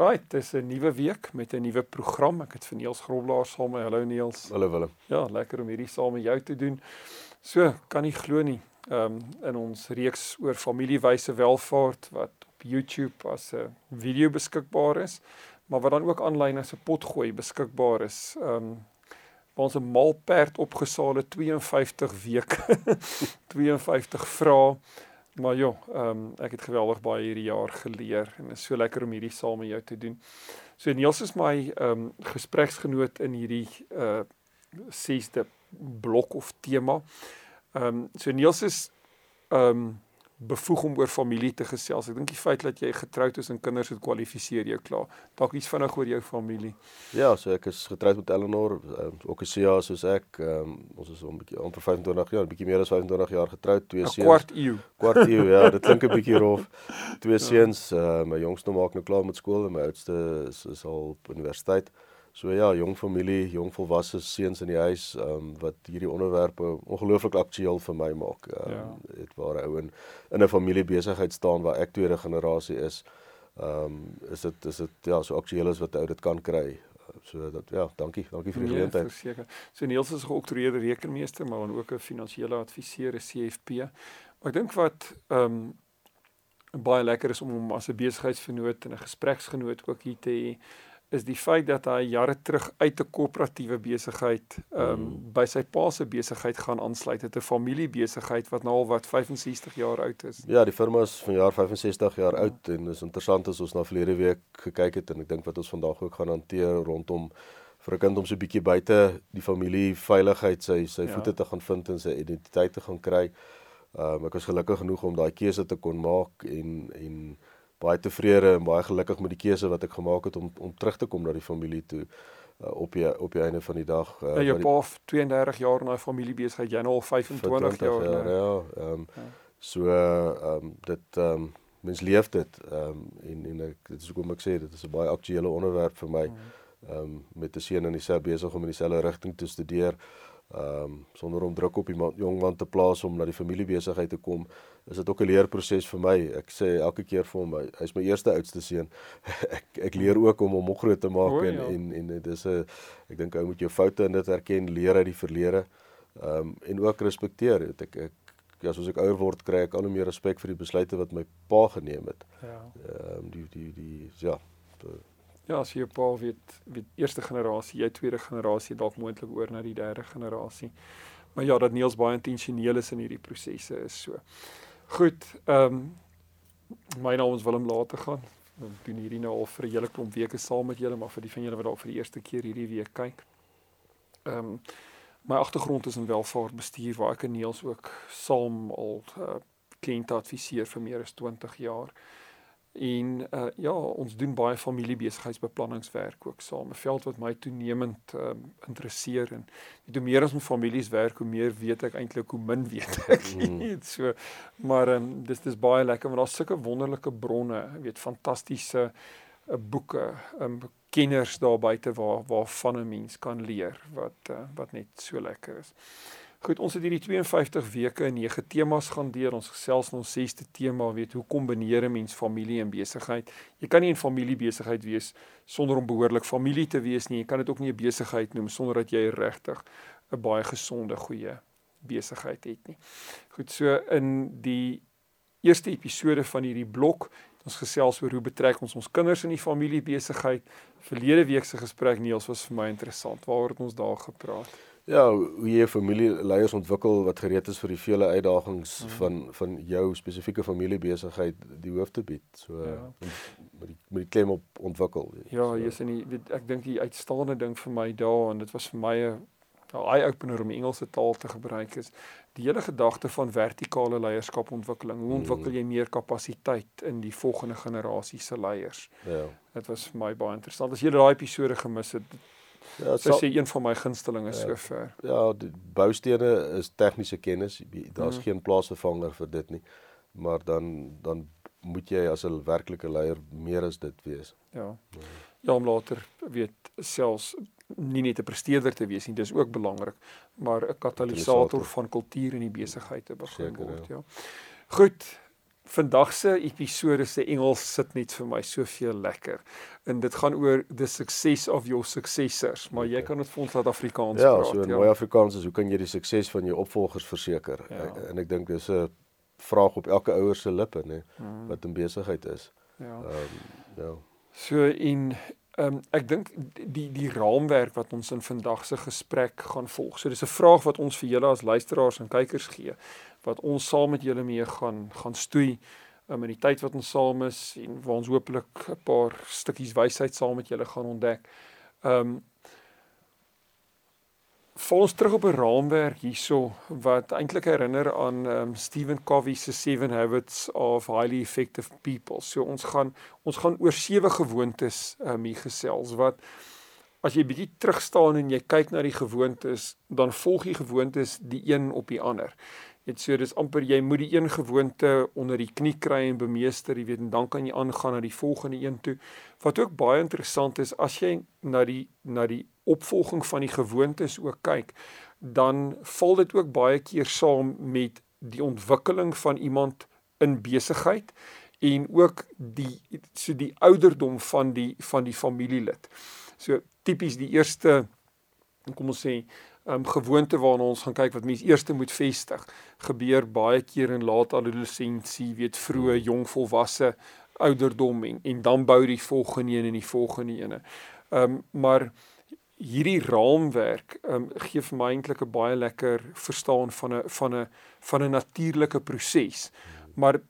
Right, dis 'n nuwe week met 'n nuwe program. Ek het vir Niels Groblaar saam met Hallo Niels. Hallo Willem. Ja, lekker om hierdie saam met jou te doen. So, kan nie glo nie. Ehm um, in ons reeks oor familiewyse welvaart wat op YouTube as 'n video beskikbaar is, maar wat dan ook aanlyn as 'n potgooi beskikbaar is. Ehm um, waar ons 'n malperd opgesaal het 52 weke. 52 vrae Maar ja, ehm um, ek het geweldig baie hierdie jaar geleer en is so lekker om hierdie saam met jou te doen. So Niels is my ehm um, gespreksgenoot in hierdie uh sesde blok of tema. Ehm um, so Niels is ehm um, bevoeg om oor familie te gesels. Ek dink die feit dat jy getroud is en kinders het kwalifiseer jou klaar. Dalk iets vinnig oor jou familie. Ja, so ek is getroud met Eleanor, um, ook 'n SIA soos ek. Um, ons is om 'n bietjie amper 25 jaar, 'n bietjie meer as 25 jaar getroud, twee seuns. Kwart eeu. Kwart eeu, ja, dit klink 'n bietjie rof. Twee ja. seuns, uh, my jongste maak nou klaar met skool en my oudste is, is al op universiteit. So ja, jong familie, jong volwasse seuns in die huis, ehm um, wat hierdie onderwerpe ongelooflik aktueel vir my maak. Ehm um, ja. dit waar ou in in 'n familiebesigheid staan waar ek tweede generasie is. Ehm um, is dit is dit ja, so aktueel as wat ou dit kan kry. So dat ja, dankie, dankie vir die nee, geleentheid. Verseker. So Niels is 'n geoktroeëerde rekenmeester, maar dan ook 'n finansiële adviseur, 'n CFP. Maar ek dink wat ehm um, baie lekker is om hom as 'n besigheidsvernoot en 'n gespreksgenoot ook hier te hê is die feit dat hy jare terug uit 'n koöperatiewe besigheid ehm um, mm. by sy pa se besigheid gaan aansluit het 'n familiebesigheid wat nou al wat 65 jaar oud is. Ja, die firma is vanjaar 65 jaar ja. oud en is interessant as ons na verlede week gekyk het en ek dink wat ons vandag ook gaan hanteer rondom vir 'n kind om so 'n bietjie buite die familie veiligheid sy sy ja. voete te gaan vind en sy identiteit te gaan kry. Ehm um, ek was gelukkig genoeg om daai keuse te kon maak en en baie tevrede en baie gelukkig met die keuse wat ek gemaak het om om terug te kom na die familie toe uh, op die op die einde van die dag. Uh, ja, jou pa 32 jaar na familie besigheid, jy nou al 25 jaar. jaar nou. ja, ehm um, ja. so ehm um, dit ehm um, mens leef dit ehm um, en en ek dit is hoekom ek sê dit is 'n baie aktuele onderwerp vir my. Mhm. Ehm um, met 'n seun in dieselfde besig om in dieselfde rigting te studeer ehm um, sonder om druk op die man, jong man te plaas om na die familiebesigheid te kom, is dit ook 'n leerproses vir my. Ek sê elke keer vir hom, hy's my eerste oudste seun. ek ek leer ook om hom groot te maak oh, en, ja. en en dit is 'n ek dink ou moet jou foute in dit erken, leer uit die verlede. Ehm um, en ook respekteer. Ek ek, ek ja, soos ek ouer word, kry ek al hoe meer respek vir die besluite wat my pa geneem het. Ja. Ehm um, die die die ja, die, Ja, as jy 'n pa weet, weet eerste generasie, jy tweede generasie dalk moontlik oor na die derde generasie. Maar ja, dat Niels baie intentioneel is in hierdie prosesse is so. Goed, ehm um, my naam is Willem later gaan. Ek doen hierdie nou al vir 'n hele klomp weke saam met julle, maar vir die van julle wat dalk vir die eerste keer hierdie week kyk. Ehm um, my agtergrond is in welvaartbestuur waar ek en Niels ook saam al uh, kliënte adviseer vir meer as 20 jaar. En uh ja, ons doen baie familiebesigheidsbeplanningswerk ook saam. 'n Veld wat my toenemend um interesseer en hoe meer ons met families werk, hoe meer weet ek eintlik hoe min weet ek. Mm. so maar um dis dis baie lekker want daar's sulke wonderlike bronne, jy weet, fantastiese uh, boeke, um kenners daar buite waar waarvan 'n mens kan leer wat uh, wat net so lekker is. Goed, ons het hierdie 52 weke en 9 temas gaan deur. Ons gesels in ons 6ste tema, weet hoe kombineer 'n mens familie en besigheid? Jy kan nie 'n familiebesigheid wees sonder om behoorlik familie te wees nie. Jy kan dit ook nie 'n besigheid noem sonder dat jy regtig 'n baie gesonde, goeie besigheid het nie. Goed, so in die eerste episode van hierdie blok ons gesels oor hoe betrek ons ons kinders in die familiebesigheid. Verlede week se gesprek Niels was vir my interessant. Waaroor het ons daar gepraat? Ja, hoe jy familieleiers ontwikkel wat gereed is vir die vele uitdagings mm. van van jou spesifieke familiebesigheid die hoof te bied. So ja. met die met die klem op ontwikkel. Ja, jy's in die weet, ek dink die uitstaande ding vir my daar en dit was vir my 'n eye opener om Engelse taal te gebruik is die hele gedagte van vertikale leierskapontwikkeling. Hoe ontwikkel jy meer kapasiteit in die volgende generasie se leiers? Ja. Dit was vir my baie interessant. As jy daai episode gemis het, Ja, dit is een van my gunstelinge Ja. sover. Ja, die boustene is tegniese kennis. Daar's Mm. geen plaasvervanger vir dit nie. Maar dan dan moet jy as 'n werklike leier meer as dit wees. Ja. Ja, om later weet selfs nie net 'n presteerder te wees nie, dis ook belangrik, maar 'n Katalisator. van kultuur in die besigheid te begin Seker, word, ja. ja. Goed. Vandag se episode se Engels sit net vir my soveel lekker. En dit gaan oor the success of your successors, maar jy kan dit vir ons Suid-Afrikaans Ja, praat. so in mooi Afrikaans is hoe kan jy die sukses van jou opvolgers verseker? Ja. En, en ek dink dis 'n vraag op elke ouer se lippe, nê, Mm, wat in besigheid is. ja. Ehm ja. So en ehm um, ek dink die die raamwerk wat ons in vandag se gesprek gaan volg. So dis 'n vraag wat ons vir julle as luisteraars en kykers gee wat ons saam met julle mee gaan gaan stoei um, in die tyd wat ons saam is en waar ons hopelik 'n paar stukkies wysheid saam met julle gaan ontdek. Ehm um, val ons terug op 'n raamwerk hierso wat eintlik herinner aan um, Stephen Covey se Seven Habits of Highly Effective People. So ons gaan ons gaan oor sewe gewoontes um, hier gesels wat as jy bietjie terug staan en jy kyk na die gewoontes, dan volg die gewoontes die een op die ander. Dit so dis amper jy moet die een gewoonte onder die knie kry en bemeester, jy weet, en dan kan jy aangaan na die volgende een toe. Wat ook baie interessant is as jy na die na die opvolging van die gewoontes ook kyk, dan val dit ook baie keer saam met die ontwikkeling van iemand in besigheid en ook die so die ouderdom van die van die familielid. So tipies die eerste kom ons sê um, gewoonte waarna ons gaan kyk wat mense eers moet vestig gebeur baie keer in laat adolessensie weet vroeë jong volwasse ouderdom en, en dan bou die volgende een en die volgende ene. Ehm um, maar hierdie raamwerk ehm um, gee vir my eintlik 'n baie lekker verstaan van 'n van 'n van 'n natuurlike proses. Maar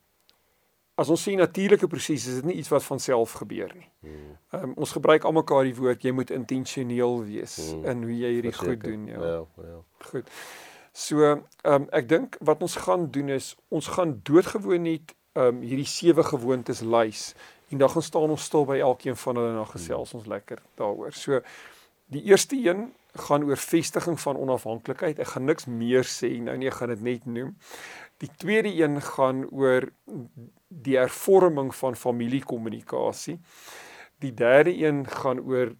as ons sê natuurlike proses is dit nie iets wat van self gebeur nie. Hmm. Ehm um, ons gebruik almekaar die woord jy moet intentioneel wees Hmm. in hoe jy hierdie goed doen, ja. Ja, ja. Goed. So, ehm um, ek dink wat ons gaan doen is ons gaan doodgewoon net ehm um, hierdie sewe gewoontes lys en dan gaan staan ons stil by elkeen van hulle en dan gesels ons lekker daaroor. So die eerste een gaan oor vestiging van onafhanklikheid. Ek gaan niks meer sê nou nie, ek gaan dit net noem. Die tweede een gaan oor die hervorming van familiekommunikasie. Die derde een gaan oor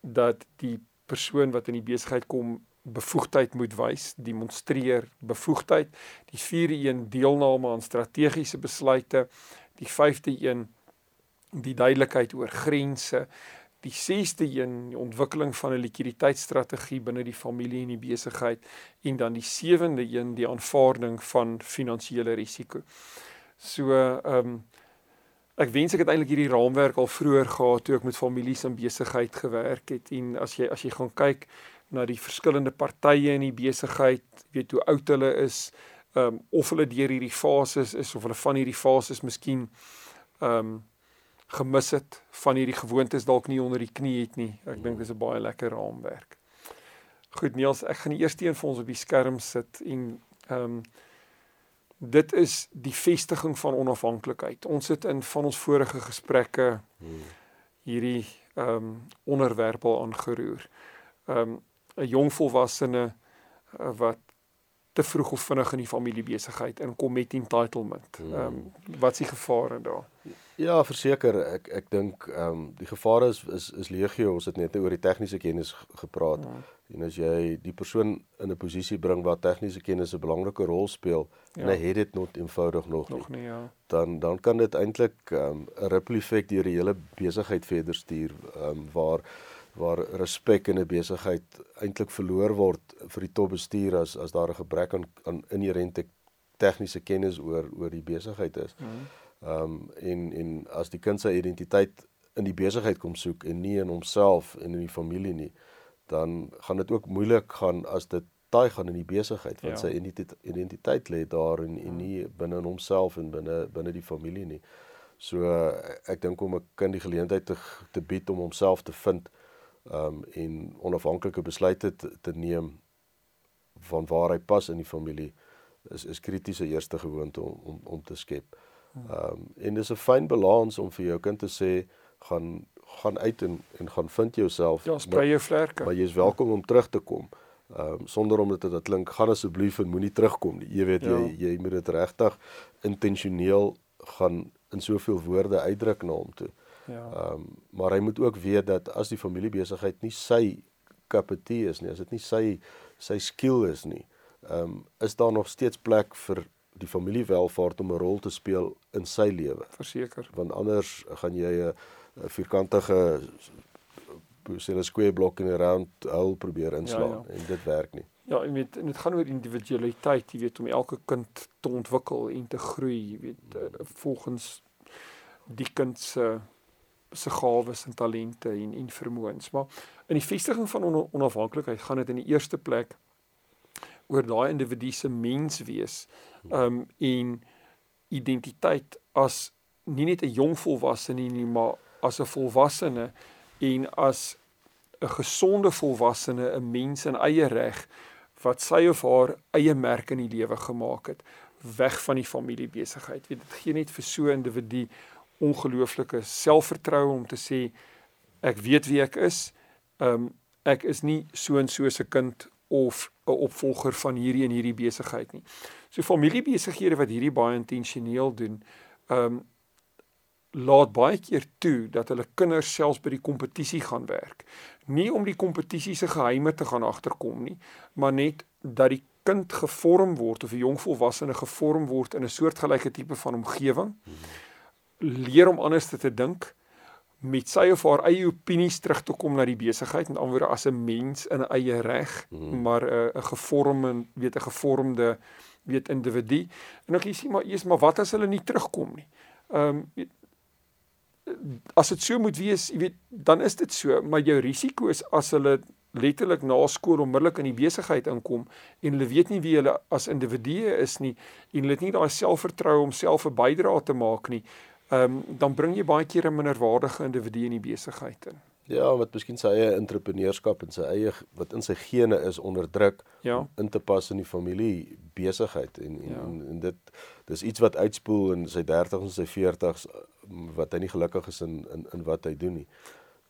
dat die persoon wat in die besigheid kom bevoegdheid moet wys, demonstreer bevoegdheid. Die vierde een deelname aan strategiese besluite. Die vyfde een die duidelikheid oor grense. Die sesde een die ontwikkeling van 'n likwiditeitsstrategie binne die familie en die besigheid en dan die sewende een die aanvaarding van finansiële risiko. So ehm um, ek wens ek het eintlik hierdie raamwerk al vroeër gehad toe ek met families en besigheid gewerk het en as jy as jy gaan kyk na die verskillende partye in die besigheid, weet hoe oud hulle is, ehm um, of hulle deur hierdie fases is of hulle van hierdie fases miskien ehm um, gemis het van hierdie gewoontes dalk nie onder die knie het nie. Ek dink dis 'n baie lekker raamwerk. Goed Niels, ek gaan die eerste een vir ons op die skerm sit en ehm um, dit is die vestiging van onafhanklikheid. Ons het in van ons vorige gesprekke Hmm. hierdie ehm um, onderwerp al aangeroer. Ehm um, 'n jong volwassene uh, wat te vroeg of vinnig in die familiebesigheid inkom met entitlement. Ehm um, wat is die gevare daar? Ja, verseker, ek ek dink ehm um, die gevare is is is legio. Ons het net oor die tegniese kennis gepraat. Ja. En as jy die persoon in 'n posisie bring waar tegniese kennis 'n belangrike rol speel Ja. en hy het dit nog eenvoudig nog nie, Nog nie ja. dan dan kan dit eintlik ehm, 'n um, ripple effek deur die hele besigheid verder stuur ehm um, waar waar respek in 'n besigheid eintlik verloor word vir die topbestuur as as daar 'n gebrek aan aan inherente tegniese kennis oor oor die besigheid is. Hmm. Ehm um, en en as die kind sy identiteit in die besigheid kom soek en nie in homself en in die familie nie, dan gaan dit ook moeilik gaan as dit taai gaan in die besigheid want Ja. sy identiteit, identiteit lê daar en, en nie binne in homself en binne binne die familie nie. So ek dink om 'n kind die geleentheid te te bied om homself te vind um en onafhanklike besluite te, te neem van waar hy pas in die familie is is kritiese eerste gewoonte om om om te skep. Um en dis 'n fyn balans om vir jou kind te sê gaan gaan uit en en gaan vind jouself. Ja, sprei jou vlerke. Maar jy's welkom om terug te kom. Ehm um, sonder om dit te klink, gaan asseblief en moenie terugkom nie. Jy weet ja. jy jy moet dit regtig intentioneel gaan in soveel woorde uitdruk na hom toe. Ja. Ehm um, maar hy moet ook weet dat as die familiebesigheid nie sy kapitaal is nie, as dit nie sy sy skill is nie, ehm um, is daar nog steeds plek vir die familiewelvaart om 'n rol te speel in sy lewe. Verseker. Want anders gaan jy 'n vierkantige 'n square block in 'n round hole probeer inslaan ja, ja. en dit werk nie. Ja, jy weet dit gaan oor individualiteit, jy weet om elke kind te ontwikkel en te groei, jy weet uh, volgens die kind se se gawes en talente en en vermoëns. Maar in die vestiging van on onafhanklikheid gaan dit in die eerste plek oor daai individu se menswees um en identiteit as nie net 'n jong volwassene nie, maar as 'n volwassene en as 'n gesonde volwassene, 'n mens in eie reg wat sy of haar eie merk in die lewe gemaak het, weg van die familiebesigheid. Weet dit gee net vir so 'n individu ongelooflike selfvertroue om te sê ek weet wie ek is. Um ek is nie so en so se kind of 'n opvolger van hierdie en hierdie besigheid nie. So familiebesighede wat hierdie baie intentioneel doen, um laat baie keer toe dat hulle kinders selfs by die kompetisie gaan werk. Nie om die kompetisie se geheime te gaan agterkom nie, maar net dat die kind gevorm word of 'n jong volwassene gevorm word in 'n soortgelyke tipe van omgewing. Leer om anders te, te dink met sy of haar eie opinies terug te kom na die besigheid en aanwoorde as 'n mens in 'n eie reg, mm. maar 'n uh, gevormde, weet 'n gevormde weet individu. En ek sê maar eers maar wat as hulle nie terugkom nie. Ehm um, as dit so moet wees, jy weet, dan is dit so, maar jou risiko is as hulle letterlik na skool onmiddellik in die besigheid inkom en hulle weet nie wie hulle as individue is nie en hulle het nie daai selfvertroue om self 'n bydrae te maak nie, ehm um, dan bring jy baie keer 'n minderwaardige individu in die besigheid in. Ja, wat miskien sy eie entrepreneurskap en sy eie wat in sy gene is onderdruk ja. om in te pas in die familie besigheid en en, ja. en en dit dis iets wat uitspoel in sy 30s en sy 40s wat hy nie gelukkig is in in in wat hy doen nie.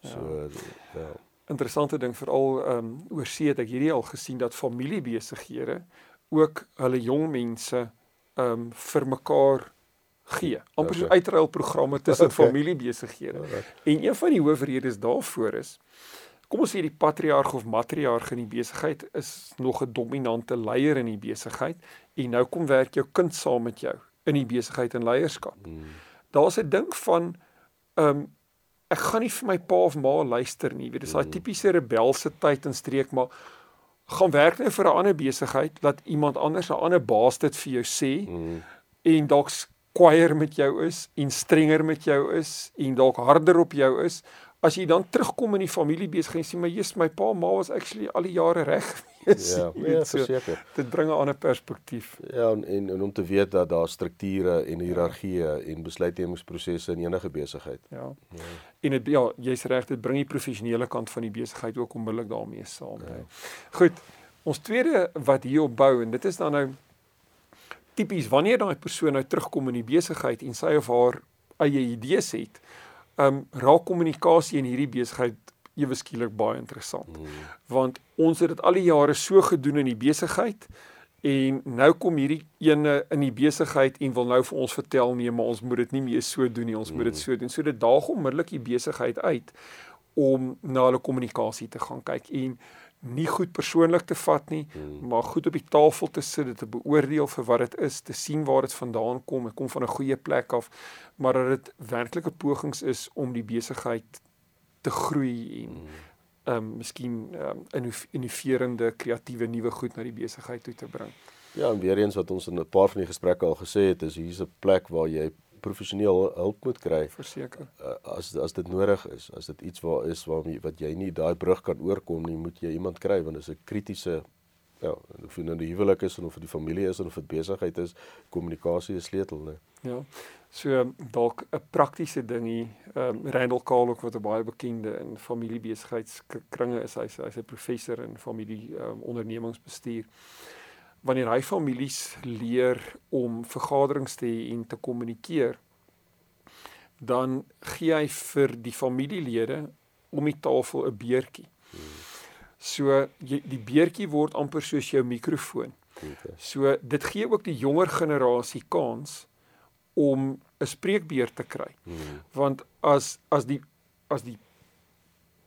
So ja. ja. Interessante ding veral ehm um, oor see het ek hierdie al gesien dat familiebesighede ook hulle jong mense ehm um, vir mekaar gee. amper okay. so uitruilprogramme tussen okay. familiebesighede. Okay. En een van die hoofredes daarvoor is kom ons sê die patriarg of matriarg in die besigheid is nog 'n dominante leier in die besigheid en nou kom werk jou kind saam met jou in die besigheid en leierskap. Hmm. Daar's 'n ding van ehm um, ek gaan nie vir my pa of ma luister nie. Weet, dis daai hmm. tipiese rebelse tyd en streek maar gaan werk net vir 'n ander besigheid, laat iemand anders 'n ander baas dit vir jou sê. Mm. En dalk kwaier met jou is en strenger met jou is en dalk harder op jou is as jy dan terugkom in die familie besigheid en sê maar jy's my pa ma was actually al die jare reg gewees. Ja, ja verseker. So, dit bring 'n ander perspektief. Ja, en, en en om te weet dat daar strukture en hiërargieë en besluitnemingsprosesse in enige besigheid. Ja. ja. En dit ja, jy's reg, dit bring die professionele kant van die besigheid ook onmiddellik daarmee saam. Ja. Goed. Ons tweede wat hier op bou en dit is dan nou tipies wanneer daai persoon nou terugkom in die besigheid en sy of haar eie idees het, um, raak kommunikasie in hierdie besigheid ewe skielik baie interessant. Hmm. Want ons het dit al die jare so gedoen in die besigheid en nou kom hierdie ene in die besigheid en wil nou vir ons vertel nee, maar ons moet dit nie meer so doen nie, ons hmm. moet dit hmm. so doen. So dit daag onmiddellik die besigheid uit om na hulle kommunikasie te gaan kyk en nie goed persoonlik te vat nie, hmm. maar goed op die tafel te sit, dit te beoordeel vir wat dit is, te sien waar dit vandaan kom, dit kom van 'n goeie plek af, maar dat dit werklike pogings is om die besigheid te groei en hmm. ehm um, miskien ehm um, innoverende, kreatiewe nuwe goed na die besigheid toe te bring. Ja, en weer eens wat ons in 'n paar van die gesprekke al gesê het, is hier's 'n plek waar jy professioneel hulp moet kry. Verseker. Uh, as as dit nodig is, as dit iets waar is waar jy, wat jy nie daai brug kan oorkom nie, moet jy iemand kry want dit is 'n kritiese ja, of dit nou die huwelik is of dit die familie is of dit besigheid is, kommunikasie is sleutel, né? Ja. So dalk 'n praktiese ding hier. Ehm um, Randall Kalk wat 'n baie bekende in familiebesigheidskringe is, hy's hy's 'n professor in familie um, ondernemingsbestuur. Wanneer hy families leer om vergaderings te hê en te kommunikeer, dan gee hy vir die familielede om die tafel 'n beertjie. So jy, die beertjie word amper soos jou mikrofoon. So dit gee ook die jonger generasie kans om 'n spreekbeurt te kry. Hmm. Want as as die as die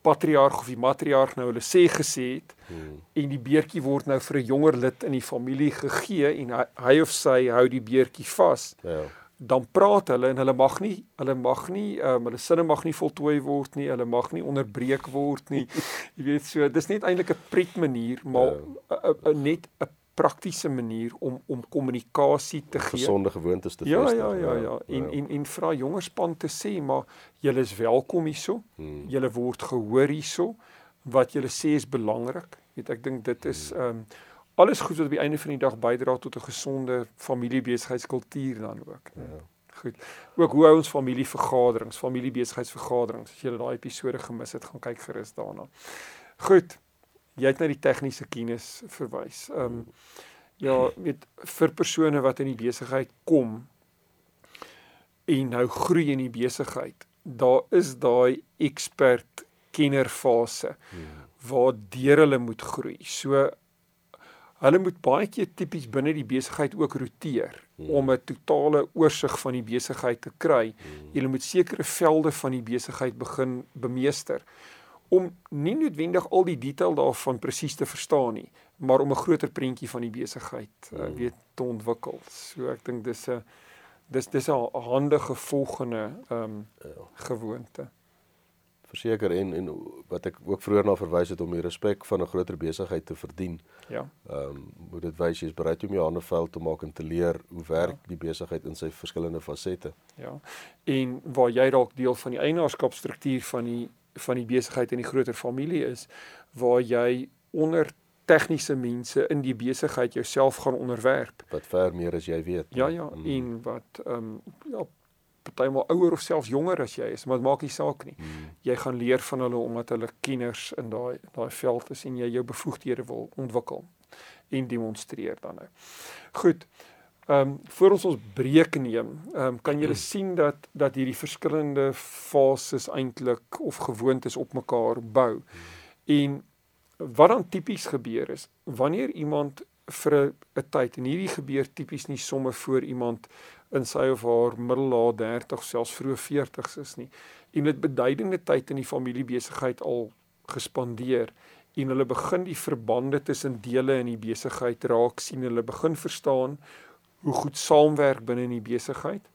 patriarg of die matriarg nou hulle sê gesê het hmm. en die beertjie word nou vir 'n jonger lid in die familie gegee en hy, hy of sy hou die beertjie vas. Ja dan praat hulle en hulle mag nie hulle mag nie um, hulle sinne mag nie voltooi word nie hulle mag nie onderbreek word nie jy weet so dis net eintlik 'n pret manier maar ja. a, a, a, net 'n praktiese manier om om kommunikasie te gee gesonde gewoontes te ja, vestig ja ja ja ja en ja. en en vra jonger span te sê maar julle is welkom hierso hmm. julle word gehoor hierso wat julle sê is belangrik weet ek dink dit is hmm. um, alles goed wat op die einde van die dag bydra tot 'n gesonde familiebesigheidskultuur dan ook. Ja. Goed. Ook hoe hou ons familievergaderings, familiebesigheidsvergaderings. As jy daai episode gemis het, gaan kyk gerus daarna. Goed. Jy het na die tegniese kennis verwys. Ehm um, ja, weet vir persone wat in die besigheid kom en nou groei in die besigheid, daar is daai expert kennerfase hmm. waar deur hulle moet groei. So Hulle moet baie keer tipies binne die besigheid ook roteer hmm. om 'n totale oorsig van die besigheid te kry. Hmm. Jy moet sekere velde van die besigheid begin bemeester om nie noodwendig al die detail daarvan presies te verstaan nie, maar om 'n groter prentjie van die besigheid uh, weet te ontwikkel. So ek dink dis 'n dis dis 'n handige volgende ehm um, ja. gewoonte verseker en en wat ek ook vroeër na verwys het om die respek van 'n groter besigheid te verdien. Ja. Ehm um, moet dit wys jy is bereid om jou hande vuil te maak en te leer hoe werk ja. die besigheid in sy verskillende fasette. Ja. En waar jy dalk deel van die eienaarskapstruktuur van die van die besigheid in die groter familie is waar jy onder tegniese mense in die besigheid jouself gaan onderwerp. Wat ver meer as jy weet. Ja ja, mm. en wat ehm um, ja, partymal ouer of selfs jonger as jy is, maar dit maak nie saak nie. Hmm. Jy gaan leer van hulle omdat hulle kenners in daai daai veld is en jy jou bevoegdhede wil ontwikkel en demonstreer dan nou. Goed. Ehm um, voor ons ons breek neem, ehm um, kan jy hmm. sien dat dat hierdie verskillende fases eintlik of gewoontes op mekaar bou. Hmm. En wat dan tipies gebeur is wanneer iemand vir 'n tyd en hierdie gebeur tipies nie sommer voor iemand in sy of haar middellaa 30 selfs vroeë 40s is nie en dit beduidende tyd in die familiebesigheid al gespandeer en hulle begin die verbande tussen dele in die besigheid raak sien hulle begin verstaan hoe goed saamwerk binne in die besigheid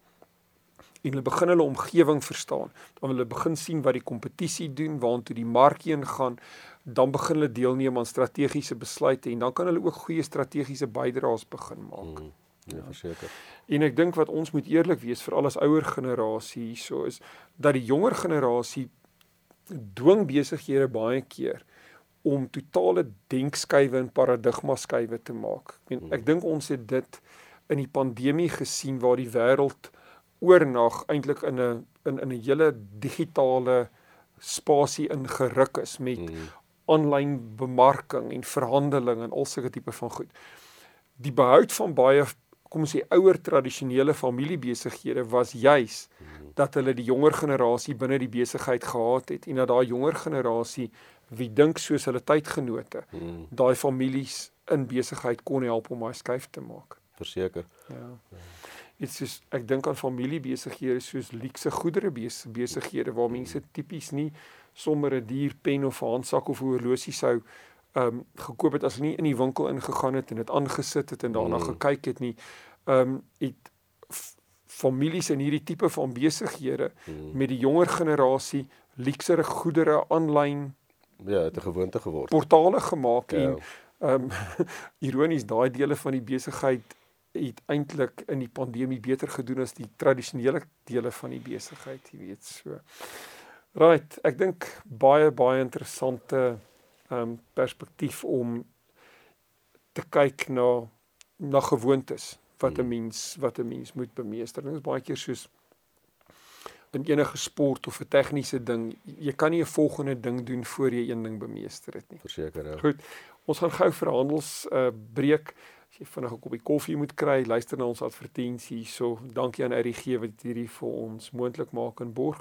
en hulle begin hulle omgewing verstaan dan hulle begin sien wat die kompetisie doen waantoe die mark heen gaan dan begin hulle deelneem aan strategiese besluite en dan kan hulle ook goeie strategiese bydraes begin maak mm. Ja, verseker. En ek dink wat ons moet eerlik wees vir al ons ouer generasie hierso is dat die jonger generasie dwing besighede baie keer om totale denkskuive en paradigma skuive te maak. Ek meen ek hmm. dink ons het dit in die pandemie gesien waar die wêreld oornag eintlik in 'n in in 'n hele digitale spasie ingeruk is met aanlyn bemarking en verhandeling en al sulke tipe van goed. Die behoud van baie kom ons sê ouer tradisionele familiebesighede was juis dat hulle die jonger generasie binne die besigheid gehad het en dat daai jonger generasie wie dink soos hulle tydgenote hmm. daai families in besigheid kon help om daai skuif te maak. Verseker. Ja. Dit is ek dink aan familiebesighede soos luukse goedere besighede waar mense tipies nie sommer 'n duur pen of handsak of horlosie sou ehm um, gekoop het as hulle nie in die winkel ingegaan het en dit aangesit het en daarna mm. gekyk het nie. Ehm um, het families in hierdie tipe van besighede mm. met die jonger generasie luksere goedere aanlyn ja, het 'n gewoonte geword. Portale gemaak ja. en ehm um, ironies daai dele van die besigheid het eintlik in die pandemie beter gedoen as die tradisionele dele van die besigheid, jy weet so. Right, ek dink baie baie interessante um perspektief om te kyk na na gewoontes wat 'n mens wat 'n mens moet bemeester. Dit is baie keer soos in enige sport of 'n tegniese ding, jy kan nie 'n volgende ding doen voor jy een ding bemeester het nie. Verseker ja. Goed. Ons gaan gou vir handels uh breek. As jy vinnig 'n koppie koffie moet kry, luister na ons advertensie hierso. Dankie aan RGG wat hierdie vir ons moontlik maak en borg.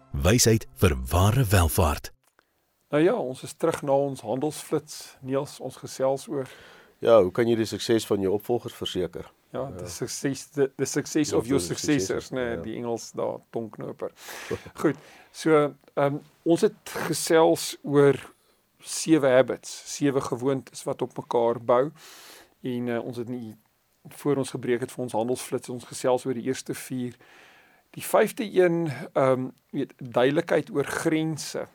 Wysheid vir ware welvaart. Nou ja, ons is terug na ons handelsflits. Niels, ons gesels oor Ja, hoe kan jy die sukses van jou opvolgers verseker? ja, die sukses the, the success Ja, of your successors, successors, nee, ja. die Engels daar tongknoper. Goed. So, ehm um, ons het gesels oor sewe habits, sewe gewoontes wat op mekaar bou. En uh, ons het nie voor ons gebreek het vir ons handelsflits ons gesels oor die eerste 4. Die vyfde een ehm um, weet duidelikheid oor grense.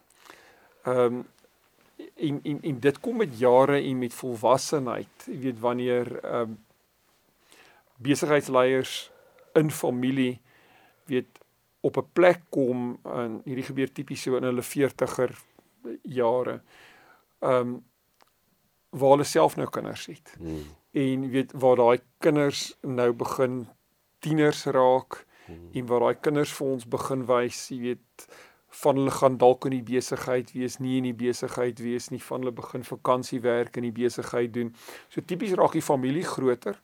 Ehm um, en, en en dit kom met jare en met volwassenheid. Jy weet wanneer ehm um, besigheidsleiers in familie weet op 'n plek kom en hierdie gebeur tipies so in hulle 40er jare. Ehm um, waar hulle self nou kinders het. Hmm. En weet waar daai kinders nou begin tieners raak Hmm. en waar daai kinders vir ons begin wys, jy weet van hulle gaan dalk in die besigheid wees, nie in die besigheid wees nie, van hulle begin vakansiewerk in die besigheid doen. So tipies raak die familie groter.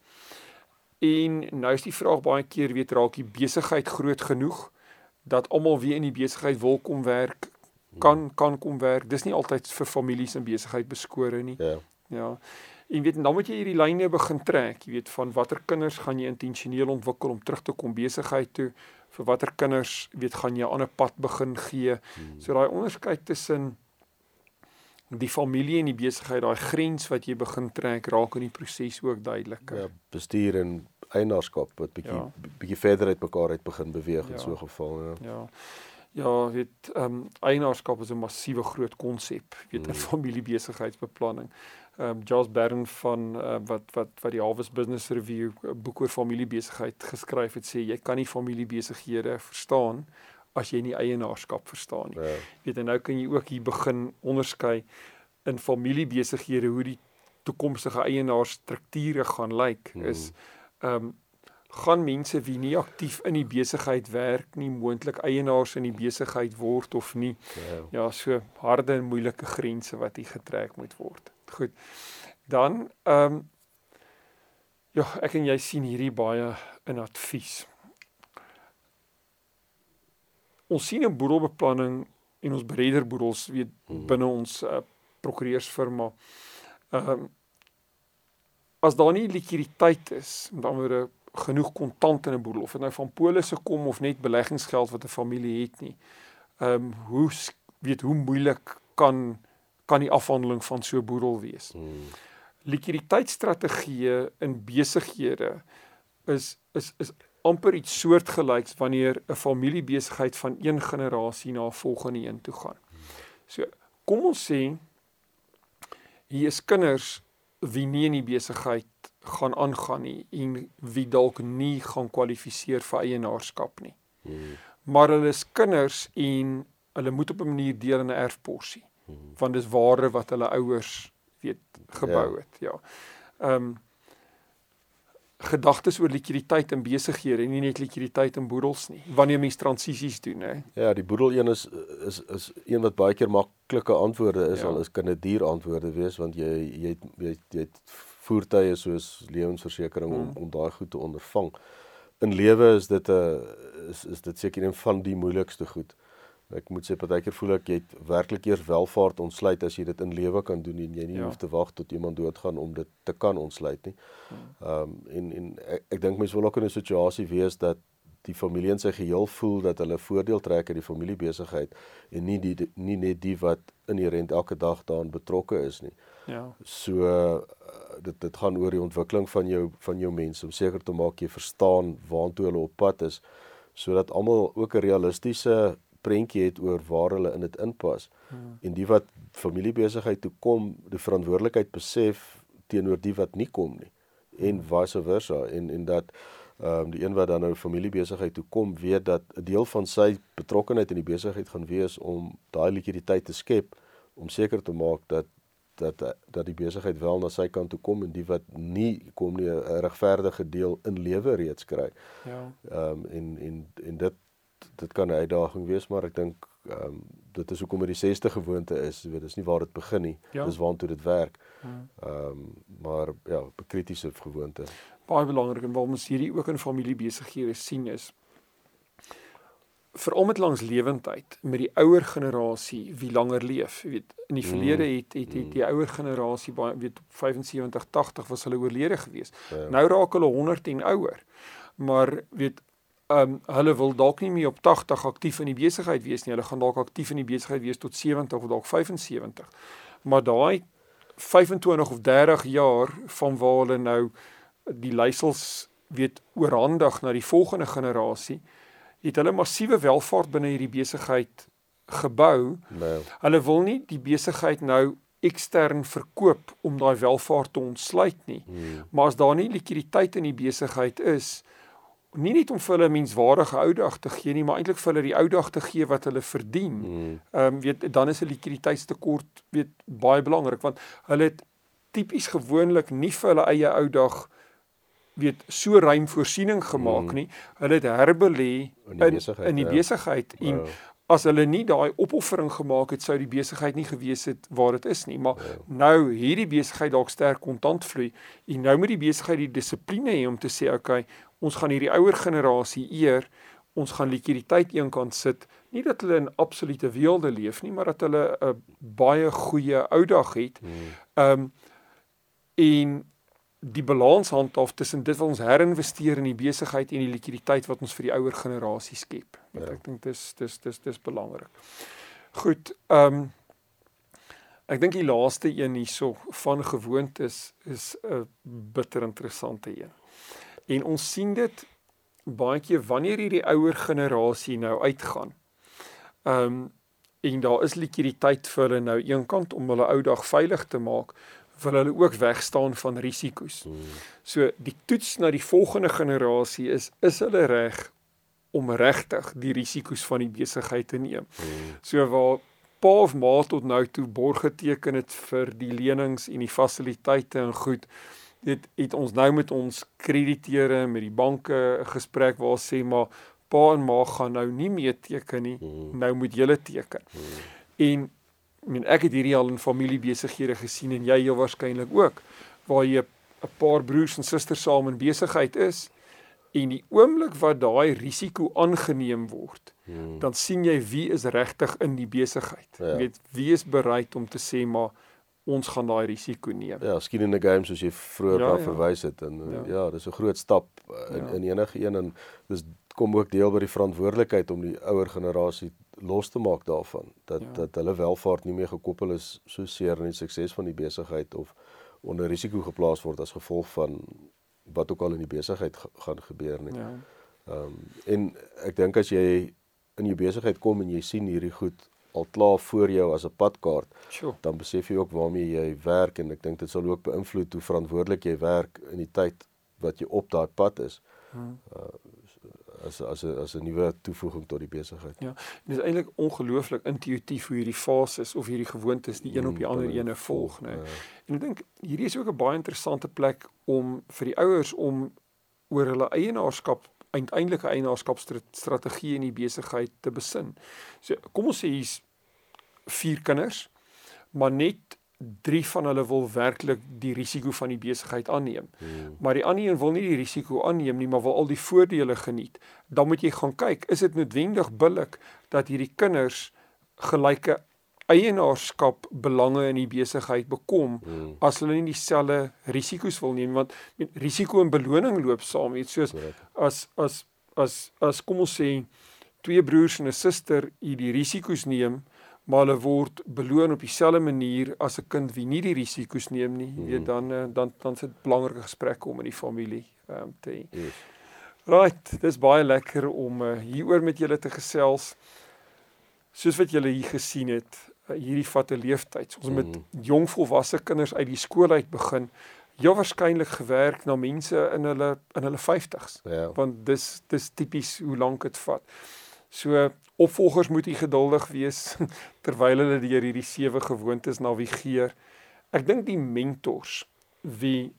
En nou is die vraag baie keer weet raak die besigheid groot genoeg dat almal weer in die besigheid wil kom werk, kan kan kom werk. Dis nie altyd vir families in besigheid beskore nie. Ja. Ja. En weet dan moet jy hierdie lyne begin trek, jy weet van watter kinders gaan jy intentioneel ontwikkel om terug te kom besigheid toe, vir watter kinders weet gaan jy 'n ander pad begin gee. Hmm. So daai onderskeid tussen die familie en die besigheid, daai grens wat jy begin trek, raak in die proses ook duideliker. ja, bestuur en eienaarskap wat bietjie Ja. bietjie verder uit mekaar uit begin beweeg in Ja. so 'n geval, ja. Ja. Ja, weet ehm um, eienaarskap is 'n massiewe groot konsep, weet 'n Mm. familiebesigheidsbeplanning. Ehm um, Charles Barron van uh, wat wat wat die Harvard Business Review 'n boek oor familiebesigheid geskryf het, sê jy kan nie familiebesighede verstaan as jy nie eienaarskap verstaan nie. Ja. Weet en nou kan jy ook hier begin onderskei in familiebesighede hoe die toekomstige eienaarstrukture gaan lyk Hmm. is ehm um, gaan mense wie nie aktief in die besigheid werk nie moontlik eienaars in die besigheid word of nie. Ja. Ja, so harde en moeilike grense wat hier getrek moet word. Goed. Dan ehm um, ja, ek en jy sien hierdie baie in advies. Ons sien 'n boedelbeplanning en ons brederboedels weet Mhm. binne ons uh, prokureursfirma. Ehm um, as daar nie likwiditeit is, met ander woorde genoeg kontant in 'n boedel of dit nou van polisse kom of net beleggingsgeld wat 'n familie het nie. Ehm um, hoe weet hoe moeilik kan kan die afhandeling van so 'n boedel wees. Hmm. Likwiditeitsstrategieë in besighede is is is amper iets soortgelyks wanneer 'n familiebesigheid van een generasie na 'n volgende een toe gaan. So, kom ons sê hier is kinders wie nie in die besigheid gaan aangaan nie en wie dalk nie gaan kwalifiseer vir eienaarskap nie. Hmm. Maar hulle is kinders en hulle moet op 'n manier deel in 'n erfporsie Hmm. want dis ware wat hulle ouers weet gebou Ja. het, ja. Ehm um, gedagtes oor likwiditeit in besighede, nie net likwiditeit in boedels nie. Wanneer mens transisies doen, hè. Ja, die boedel een is is is een wat baie keer maklike antwoorde is Ja. al is kan dit duur antwoorde wees want jy jy jy jy het voertuie soos lewensversekering om Mm. om daai goed te ondervang. In lewe is dit 'n is is dit seker een van die moeilikste goed. Ek moet sê partykeer voel ek jy het werklik eers welvaart ontsluit as jy dit in lewe kan doen en jy nie Ja. hoef te wag tot iemand doodgaan om dit te kan ontsluit nie. Ehm um, en en ek, ek dink mense wil ook in 'n situasie wees dat die familie in sy geheel voel dat hulle voordeel trek uit die familiebesigheid en nie die nie net die wat inherënt elke dag daarin betrokke is nie. Ja. So uh, dit dit gaan oor die ontwikkeling van jou van jou mense om seker te maak jy verstaan waantoe hulle op pad is sodat almal ook 'n realistiese prentjie het oor waar hulle in dit inpas. Hmm. En die wat familiebesigheid toe kom, die verantwoordelikheid besef teenoor die wat nie kom nie en hmm. vice versa en en dat ehm um, die een wat dan nou familiebesigheid toe kom weet dat 'n deel van sy betrokkeheid in die besigheid gaan wees om daai likwiditeit te skep om seker te maak dat dat dat die besigheid wel na sy kant toe kom en die wat nie kom nie 'n regverdige deel in lewe reeds kry. Ja. Ehm um, en en en dit dit kan 'n uitdaging wees, maar ek dink ehm um, dit is hoekom dit die 6ste gewoonte is, jy weet, dis nie waar dit begin nie. Ja. Dis waartoe dit werk. Hmm. Ehm um, maar ja, 'n kritiese gewoonte. Baie belangrik en waarom ons hierdie ook in familiebesighede sien is veral met langs lewendheid met die ouer generasie wie langer leef. Jy weet, in die verlede mm. het het, het die ouer generasie baie weet 75, 80 was hulle oorlede gewees. Ja. Nou raak hulle 100 en ouer. Maar weet ehm um, hulle wil dalk nie meer op 80 aktief in die besigheid wees nie. Hulle gaan dalk aktief in die besigheid wees tot 70 of dalk 75. Maar daai 25 of 30 jaar van waar hulle nou die leiersels weet oorhandig na die volgende generasie het hulle massiewe welvaart binne hierdie besigheid gebou. Nee. Hulle wil nie die besigheid nou ekstern verkoop om daai welvaart te ontsluit nie. Hmm. Maar as daar nie likwiditeit in die besigheid is nie net om vir hulle menswaardige ou dag te gee nie, maar eintlik vir hulle die ou dag te gee wat hulle verdien. Hmm. Ehm um, weet dan is 'n likwiditeitstekort weet baie belangrik want hulle het tipies gewoonlik nie vir hulle eie ou dag weet so ruim voorsiening gemaak mm. nie. Hulle het herbelê in die besigheid in die ja. besigheid en wow. as hulle nie daai opoffering gemaak het sou die besigheid nie gewees het waar dit is nie. Maar wow. Ja. nou hierdie besigheid dalk sterk kontant vloei en nou moet die besigheid die dissipline hê om te sê okay, ons gaan hierdie ouer generasie eer. Ons gaan likwiditeit eenkant sit. Nie dat hulle in absolute weelde leef nie, maar dat hulle 'n baie goeie ou dag het. Mm. Ehm mm. um, en die balans handhaaf tussen dit wat ons herinvesteer in die besigheid en die likwiditeit wat ons vir die ouer generasie skep. Ja. Ek dink dis dis dis dis belangrik. Goed, ehm um, ek dink die laaste een hierso van gewoontes is 'n bitter interessante een. En ons sien dit baie keer wanneer hierdie ouer generasie nou uitgaan. Ehm um, en daar is likwiditeit vir hulle nou eenkant om hulle ou dag veilig te maak wil hulle ook wegstaan van risiko's. Hmm. So die toets na die volgende generasie is is hulle reg om regtig die risiko's van die besigheid te neem. Hmm. So waar pa of ma tot nou toe borg geteken het vir die lenings en die fasiliteite en goed dit het ons nou met ons krediteure met die banke 'n gesprek waar sê maar pa en ma gaan nou nie meer teken nie hmm. nou moet julle teken. En Ek meen ek het hierdie al in familiebesighede gesien en jy heel waarskynlik ook waar jy 'n paar broers en susters saam in besigheid is en die oomblik wat daai risiko aangeneem word, hmm. dan sien jy wie is regtig in die besigheid. Ja. Jy weet wie is bereid om te sê maar ons gaan daai risiko neem. Ja, skien in 'n game soos jy vroeër ja, ja. verwys het en ja, ja dis 'n groot stap in ja. in enige een en dis kom ook deel by die verantwoordelikheid om die ouer generasie los te maak daarvan dat ja. dat hulle welvaart nie meer gekoppel is so seer aan die sukses van die besigheid of onder risiko geplaas word as gevolg van wat ook al in die besigheid gaan gebeur nie. Ja. Ehm um, en ek dink as jy in jou besigheid kom en jy sien hierdie goed al klaar voor jou as 'n padkaart, sure. dan besef jy ook waarmee jy werk en ek dink dit sal ook beïnvloed hoe verantwoordelik jy werk in die tyd wat jy op daai pad is. Hmm. Uh, as as 'n as 'n nuwe toevoeging tot die besigheid. Ja. Dit is eintlik ongelooflik intuïtief hoe hierdie fases of hierdie gewoontes die een op die mm, ander ene volg, né? Nee. En ek dink hierdie is ook 'n baie interessante plek om vir die ouers om oor hulle eienaarskap uiteindelike eienaarskapstrategie in die besigheid te besin. So kom ons sê hier's vier kinders, maar net drie van hulle wil werklik die risiko van die besigheid aanneem. Hmm. Maar die ander een wil nie die risiko aanneem nie, maar wil al die voordele geniet. Dan moet jy gaan kyk, is dit noodwendig billik dat hierdie kinders gelyke eienaarskap belange in die besigheid bekom hmm. as hulle nie dieselfde risiko's wil neem want met risiko en beloning loop saam, weet soos as as as as kom ons sê twee broers en 'n suster hierdie risiko's neem, maar hulle word beloon op dieselfde manier as 'n kind wie nie die risiko's neem nie, jy weet Mhm. dan eh, dan dan sit belangrike gesprekke om in die familie ehm um, te hê. Yes. Right, dis baie lekker om uh, hieroor met julle te gesels. Soos wat julle hier gesien het, uh, hierdie vat 'n leeftyd. Ons moet Mhm. jong volwasse kinders uit die skool uit begin. Heel waarskynlik gewerk na mense in hulle in hulle 50s, Ja. want dis dis tipies hoe lank dit vat. So opvolgers moet u geduldig wees terwyl hulle deur hierdie sewe gewoontes navigeer. Ek dink die mentors wie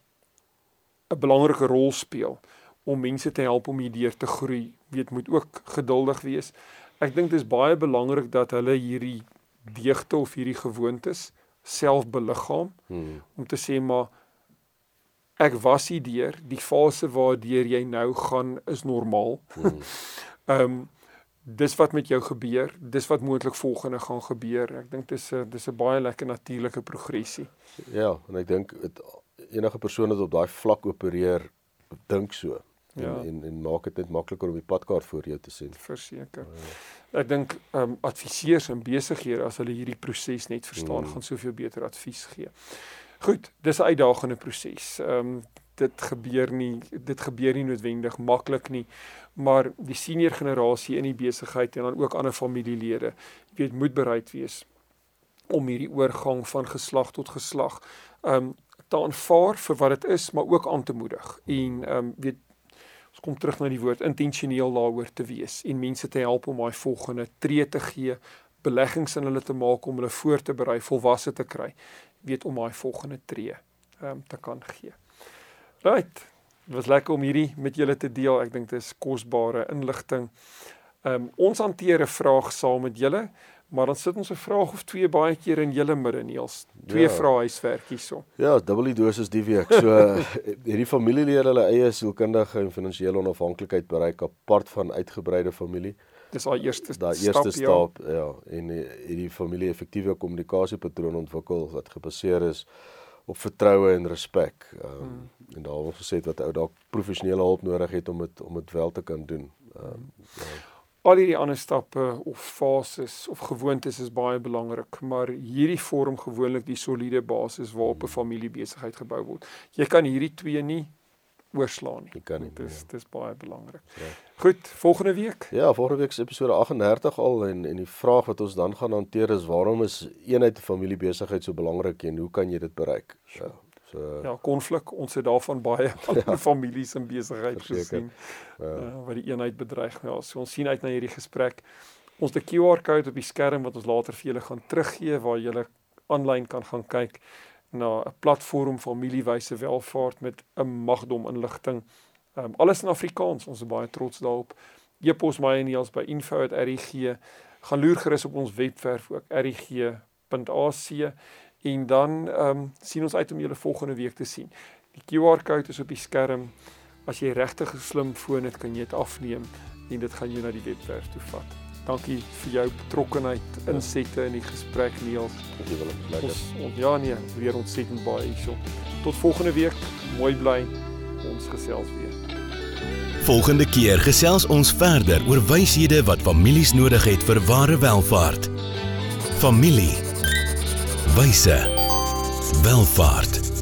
'n belangrike rol speel om mense te help om hierdeur te groei, weet moet ook geduldig wees. Ek dink dit is baie belangrik dat hulle hierdie deugte of hierdie gewoontes self beliggaam Hmm. om te sê maar ek was hier deur, die fase waardeur jy nou gaan is normaal. Hmm. Ehm um, dis wat met jou gebeur, dis wat moontlik volgende gaan gebeur. Ek dink dis 'n dis 'n baie lekker natuurlike progressie. Ja, en ek dink enige persoon wat op daai vlak opereer, dink so. En, Ja. en en maak dit net makliker om die padkaart voor jou te sien. verseker. Ek dink ehm um, adviseurs en besighede as hulle hierdie proses net verstaan, Mm. gaan soveel beter advies gee. Goed, dis 'n uitdagende proses. Ehm um, dit gebeur nie dit gebeur nie noodwendig maklik nie, maar die senior generasie in die besigheid en dan ook ander familielede, weet, moet bereid wees om hierdie oorgang van geslag tot geslag um, te aanvaar vir wat dit is, maar ook aan te moedig. En um, weet ons kom terug na die woord intentioneel daaroor te wees en mense te help om daai volgende tree te gee, beleggings in hulle te maak om hulle voor te berei, volwasse te kry, weet om daai volgende tree um, te kan gee. Right. Dit was lekker om hierdie met julle te deel. Ek dink dit is kosbare inligting. Ehm um, ons hanteer 'n vraag saam met julle, maar dan sit ons 'n vraag of twee baie keer in julle midde Niels. Twee Ja. vrae huiswerk hierso. Ja, dubbel die dosis die week. So hierdie familielede hulle eie sielkundige en finansiële onafhanklikheid bereik apart van uitgebreide familie. Dis al eerste Daai eerste stap, ja, ja en eh, hierdie familie effektiewe kommunikasiepatroon ontwikkel wat gebaseer is op vertroue en respek. Ehm um, Hmm. en daar word gesê dat ou dalk professionele hulp nodig het om dit om dit wel te kan doen. Ehm um, ja. Al hierdie ander stappe of fases of gewoontes is baie belangrik, maar hierdie vorm gewoonlik die soliede basis waarop 'n familiebesigheid gebou word. Jy kan hierdie twee nie oorslaan nie. Jy kan nie, Dit is ja. dis baie belangrik. Ja. Goed, volgende week. Ja, volgende week se episode 38 al en en die vraag wat ons dan gaan hanteer is waarom is eenheid familiebesigheid so belangrik en hoe kan jy dit bereik? Ja. So Ja, konflik, ons het daarvan baie ja. families en besigheid gesien ja. uh, wat die eenheid bedreig. Ja, so ons sien uit na hierdie gesprek. Ons het 'n QR-kode op die skerm wat ons later vir julle gaan teruggee waar julle aanlyn kan gaan kyk na 'n platform familiewyse welvaart met 'n magdom inligting. Um, alles in Afrikaans. Ons is baie trots daarop. E-pos my en Niels by info@rig. Gaan loer gerus op ons webwerf ook rig.ac en dan ehm um, sien ons uit om julle volgende week te sien. Die QR-kode is op die skerm. As jy regtig 'n slim foon het, kan jy dit afneem en dit gaan jou na die webwerf toe vat. Dankie vir jou betrokkenheid, insette in die gesprek Niels. Dankie Willem, lekker. Ons, ons ja nee, weer ontsettend baie hierso. Tot volgende week. Mooi bly. Ons gesels weer. Volgende keer gesels ons verder oor wyshede wat families nodig het vir ware welvaart. Familie. Wyse. Welvaart.